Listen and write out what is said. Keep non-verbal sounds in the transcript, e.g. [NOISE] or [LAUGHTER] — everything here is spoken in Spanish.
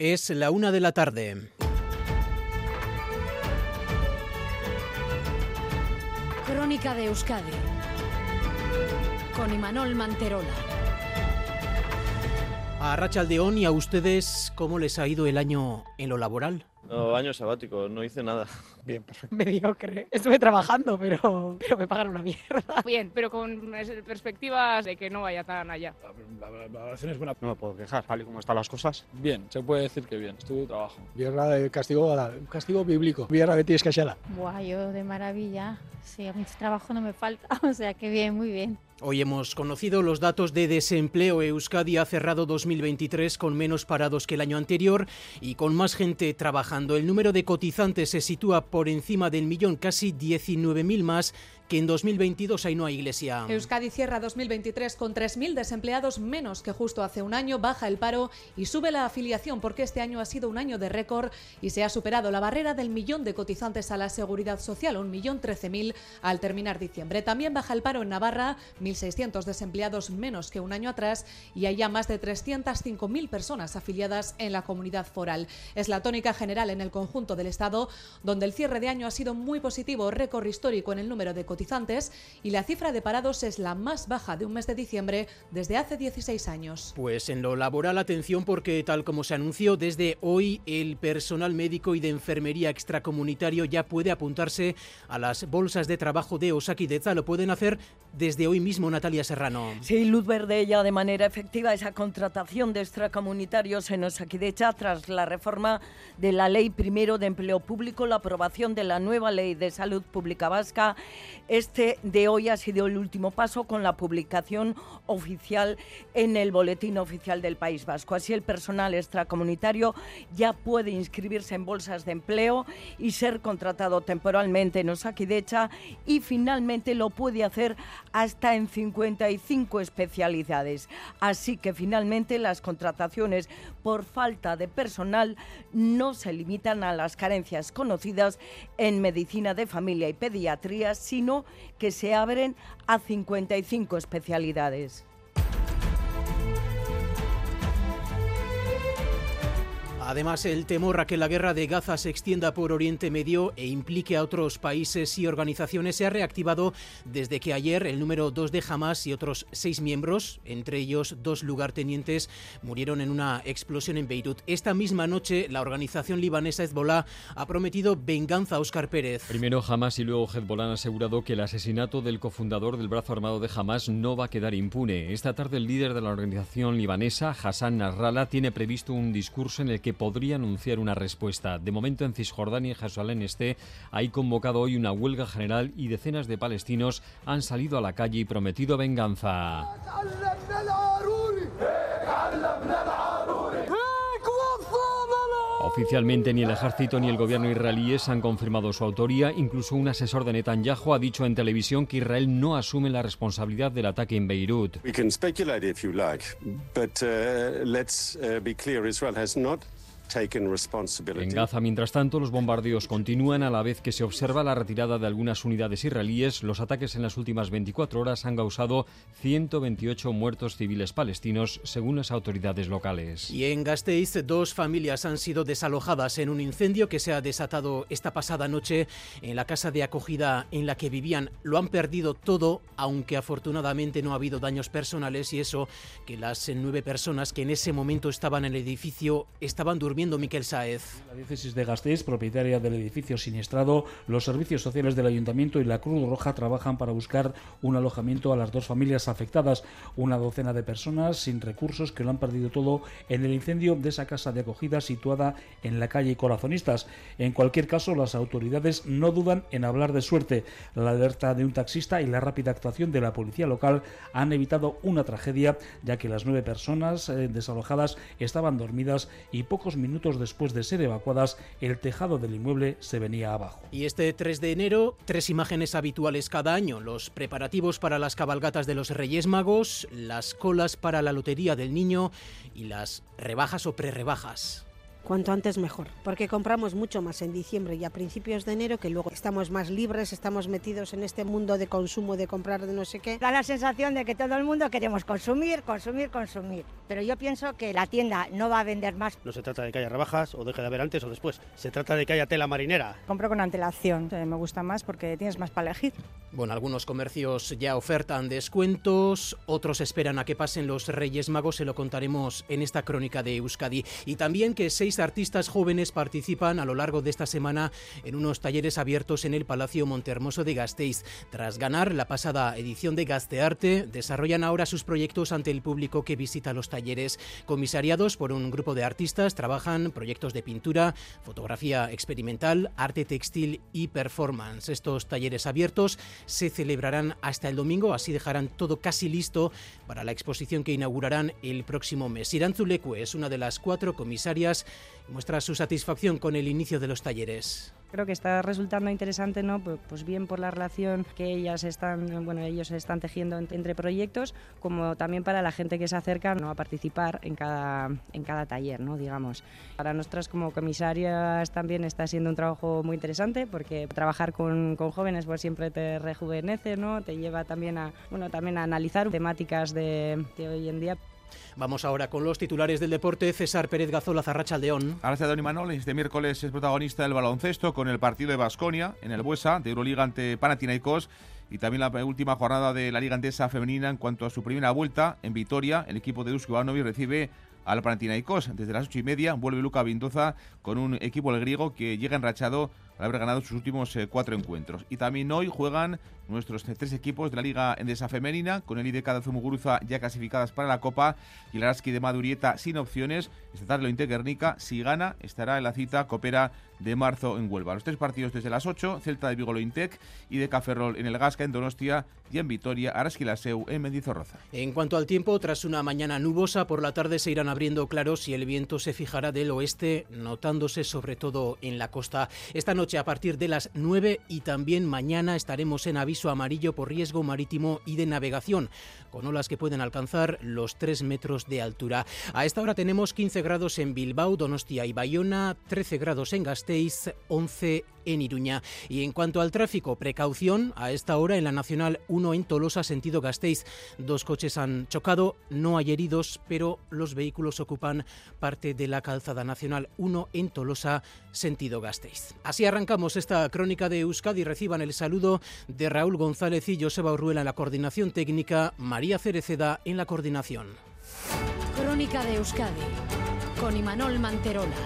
Es la una de la tarde. Crónica de Euskadi con Imanol Manterola. A Rachaldeón y a ustedes, ¿cómo les ha ido el año en lo laboral? No, año sabático, no hice nada. [LAUGHS] Bien, perfecto. Mediocre. Estuve trabajando, pero, pero me pagan una mierda. Bien, pero con perspectivas de que no vaya tan allá. La, la, la valoración es buena. No me puedo quejar, tal y como están las cosas. Bien, se puede decir que bien, estuvo trabajo. Vierra de castigo, castigo bíblico. Vierra de tienes callada. Buah, yo de maravilla. Sí, a mi trabajo no me falta, [LAUGHS] o sea que bien, muy bien. Hoy hemos conocido los datos de desempleo. Euskadi ha cerrado 2023 con menos parados que el año anterior y con más gente trabajando. El número de cotizantes se sitúa por encima del millón, casi 19.000 más que en 2022 hay no iglesia. Euskadi cierra 2023 con 3.000 desempleados menos que justo hace un año, baja el paro y sube la afiliación porque este año ha sido un año de récord y se ha superado la barrera del millón de cotizantes a la seguridad social, un millón 13.000 al terminar diciembre. También baja el paro en Navarra, 1.600 desempleados menos que un año atrás y hay ya más de 305.000 personas afiliadas en la comunidad foral. Es la tónica general en el conjunto del Estado, donde el cierre de año ha sido muy positivo, récord histórico en el número de cotizantes y la cifra de parados es la más baja de un mes de diciembre desde hace 16 años. Pues en lo laboral, atención porque tal como se anunció, desde hoy el personal médico y de enfermería extracomunitario ya puede apuntarse a las bolsas de trabajo de Osakidecha. Lo pueden hacer desde hoy mismo, Natalia Serrano. Sí, luz verde ya de manera efectiva esa contratación de extracomunitarios en Osakidecha tras la reforma de la Ley Primero de Empleo Público, la aprobación de la nueva Ley de Salud Pública Vasca este de hoy ha sido el último paso con la publicación oficial en el Boletín Oficial del País Vasco. Así el personal extracomunitario ya puede inscribirse en bolsas de empleo y ser contratado temporalmente en Osakidecha y finalmente lo puede hacer hasta en 55 especialidades. Así que finalmente las contrataciones por falta de personal no se limitan a las carencias conocidas en medicina de familia y pediatría, sino que se abren a 55 especialidades. Además, el temor a que la guerra de Gaza se extienda por Oriente Medio e implique a otros países y organizaciones se ha reactivado desde que ayer el número 2 de Hamas y otros seis miembros, entre ellos dos lugartenientes, murieron en una explosión en Beirut. Esta misma noche, la organización libanesa Hezbollah ha prometido venganza a Oscar Pérez. Primero Hamas y luego Hezbollah han asegurado que el asesinato del cofundador del brazo armado de Hamas no va a quedar impune. Esta tarde, el líder de la organización libanesa, Hassan Nasrallah, tiene previsto un discurso en el que podría anunciar una respuesta. De momento en Cisjordania y Jerusalén Este hay convocado hoy una huelga general y decenas de palestinos han salido a la calle y prometido venganza. Oficialmente ni el ejército ni el gobierno israelíes han confirmado su autoría. Incluso un asesor de Netanyahu ha dicho en televisión que Israel no asume la responsabilidad del ataque en Beirut. En Gaza, mientras tanto, los bombardeos continúan a la vez que se observa la retirada de algunas unidades israelíes. Los ataques en las últimas 24 horas han causado 128 muertos civiles palestinos, según las autoridades locales. Y en Gasteiz, dos familias han sido desalojadas en un incendio que se ha desatado esta pasada noche en la casa de acogida en la que vivían. Lo han perdido todo, aunque afortunadamente no ha habido daños personales y eso que las nueve personas que en ese momento estaban en el edificio estaban durmiendo Miquel Saez. La diócesis de Gasteiz, propietaria del edificio siniestrado, los servicios sociales del ayuntamiento y la Cruz Roja trabajan para buscar un alojamiento a las dos familias afectadas. Una docena de personas sin recursos que lo han perdido todo en el incendio de esa casa de acogida situada en la calle Corazonistas. En cualquier caso, las autoridades no dudan en hablar de suerte. La alerta de un taxista y la rápida actuación de la policía local han evitado una tragedia, ya que las nueve personas eh, desalojadas estaban dormidas y pocos minutos minutos después de ser evacuadas, el tejado del inmueble se venía abajo. Y este 3 de enero, tres imágenes habituales cada año, los preparativos para las cabalgatas de los Reyes Magos, las colas para la Lotería del Niño y las rebajas o prerrebajas. Cuanto antes mejor, porque compramos mucho más en diciembre y a principios de enero que luego estamos más libres, estamos metidos en este mundo de consumo, de comprar de no sé qué. Da la sensación de que todo el mundo queremos consumir, consumir, consumir, pero yo pienso que la tienda no va a vender más. No se trata de que haya rebajas o deje de haber antes o después, se trata de que haya tela marinera. Compro con antelación, me gusta más porque tienes más para elegir. Bueno, algunos comercios ya ofertan descuentos, otros esperan a que pasen los Reyes Magos, se lo contaremos en esta crónica de Euskadi. Y también que seis artistas jóvenes participan a lo largo de esta semana en unos talleres abiertos en el Palacio Montehermoso de Gasteiz. Tras ganar la pasada edición de Gastearte, desarrollan ahora sus proyectos ante el público que visita los talleres. Comisariados por un grupo de artistas, trabajan proyectos de pintura, fotografía experimental, arte textil y performance. Estos talleres abiertos se celebrarán hasta el domingo, así dejarán todo casi listo para la exposición que inaugurarán el próximo mes. Irán Zulecue es una de las cuatro comisarias y muestra su satisfacción con el inicio de los talleres. Creo que está resultando interesante, ¿no? Pues bien por la relación que ellas están, bueno, ellos están tejiendo entre proyectos, como también para la gente que se acerca ¿no? a participar en cada, en cada taller, ¿no? digamos. Para nosotras como comisarias también está siendo un trabajo muy interesante porque trabajar con, con jóvenes pues siempre te rejuvenece, ¿no? Te lleva también a, bueno, también a analizar temáticas de, de hoy en día. Vamos ahora con los titulares del deporte. César Pérez Gazola, Zarracha León. Gracias, Don Imanol. Este miércoles es protagonista del baloncesto con el partido de Basconia en el Buesa de Euroliga ante Panathinaikos y también la última jornada de la Liga Andesa Femenina en cuanto a su primera vuelta en Vitoria. El equipo de Dusko Ivanovic recibe al Panathinaikos. Desde las ocho y media vuelve Luca Vindoza con un equipo el griego que llega enrachado al haber ganado sus últimos eh, cuatro encuentros. Y también hoy juegan nuestros tres equipos de la Liga Endesa Femenina, con el IDK de Zumuguruza ya clasificadas para la Copa y el Araski de Madurieta sin opciones. Esta tarde lo Guernica, si gana, estará en la cita Copera de marzo en Huelva. Los tres partidos desde las 8, Celta de Vigo Lointec y de Caferrol en el Gasca, en Donostia y en Vitoria, Araski Laseu en Mendizorroza. En cuanto al tiempo, tras una mañana nubosa, por la tarde se irán abriendo claros y el viento se fijará del oeste, notándose sobre todo en la costa. Esta noche a partir de las 9 y también mañana estaremos en aviso amarillo por riesgo marítimo y de navegación, con olas que pueden alcanzar los 3 metros de altura. A esta hora tenemos 15 grados en Bilbao, Donostia y Bayona, 13 grados en Gasteiz, 11 en Iruña. Y en cuanto al tráfico, precaución a esta hora en la Nacional 1 en Tolosa, sentido Gasteiz. Dos coches han chocado, no hay heridos, pero los vehículos ocupan parte de la calzada Nacional 1 en Tolosa, sentido Gasteiz. Así arrancamos esta crónica de Euskadi. Reciban el saludo de Raúl González y Joseba Urruela en la coordinación técnica, María Cereceda en la coordinación. Crónica de Euskadi con Imanol Manterola.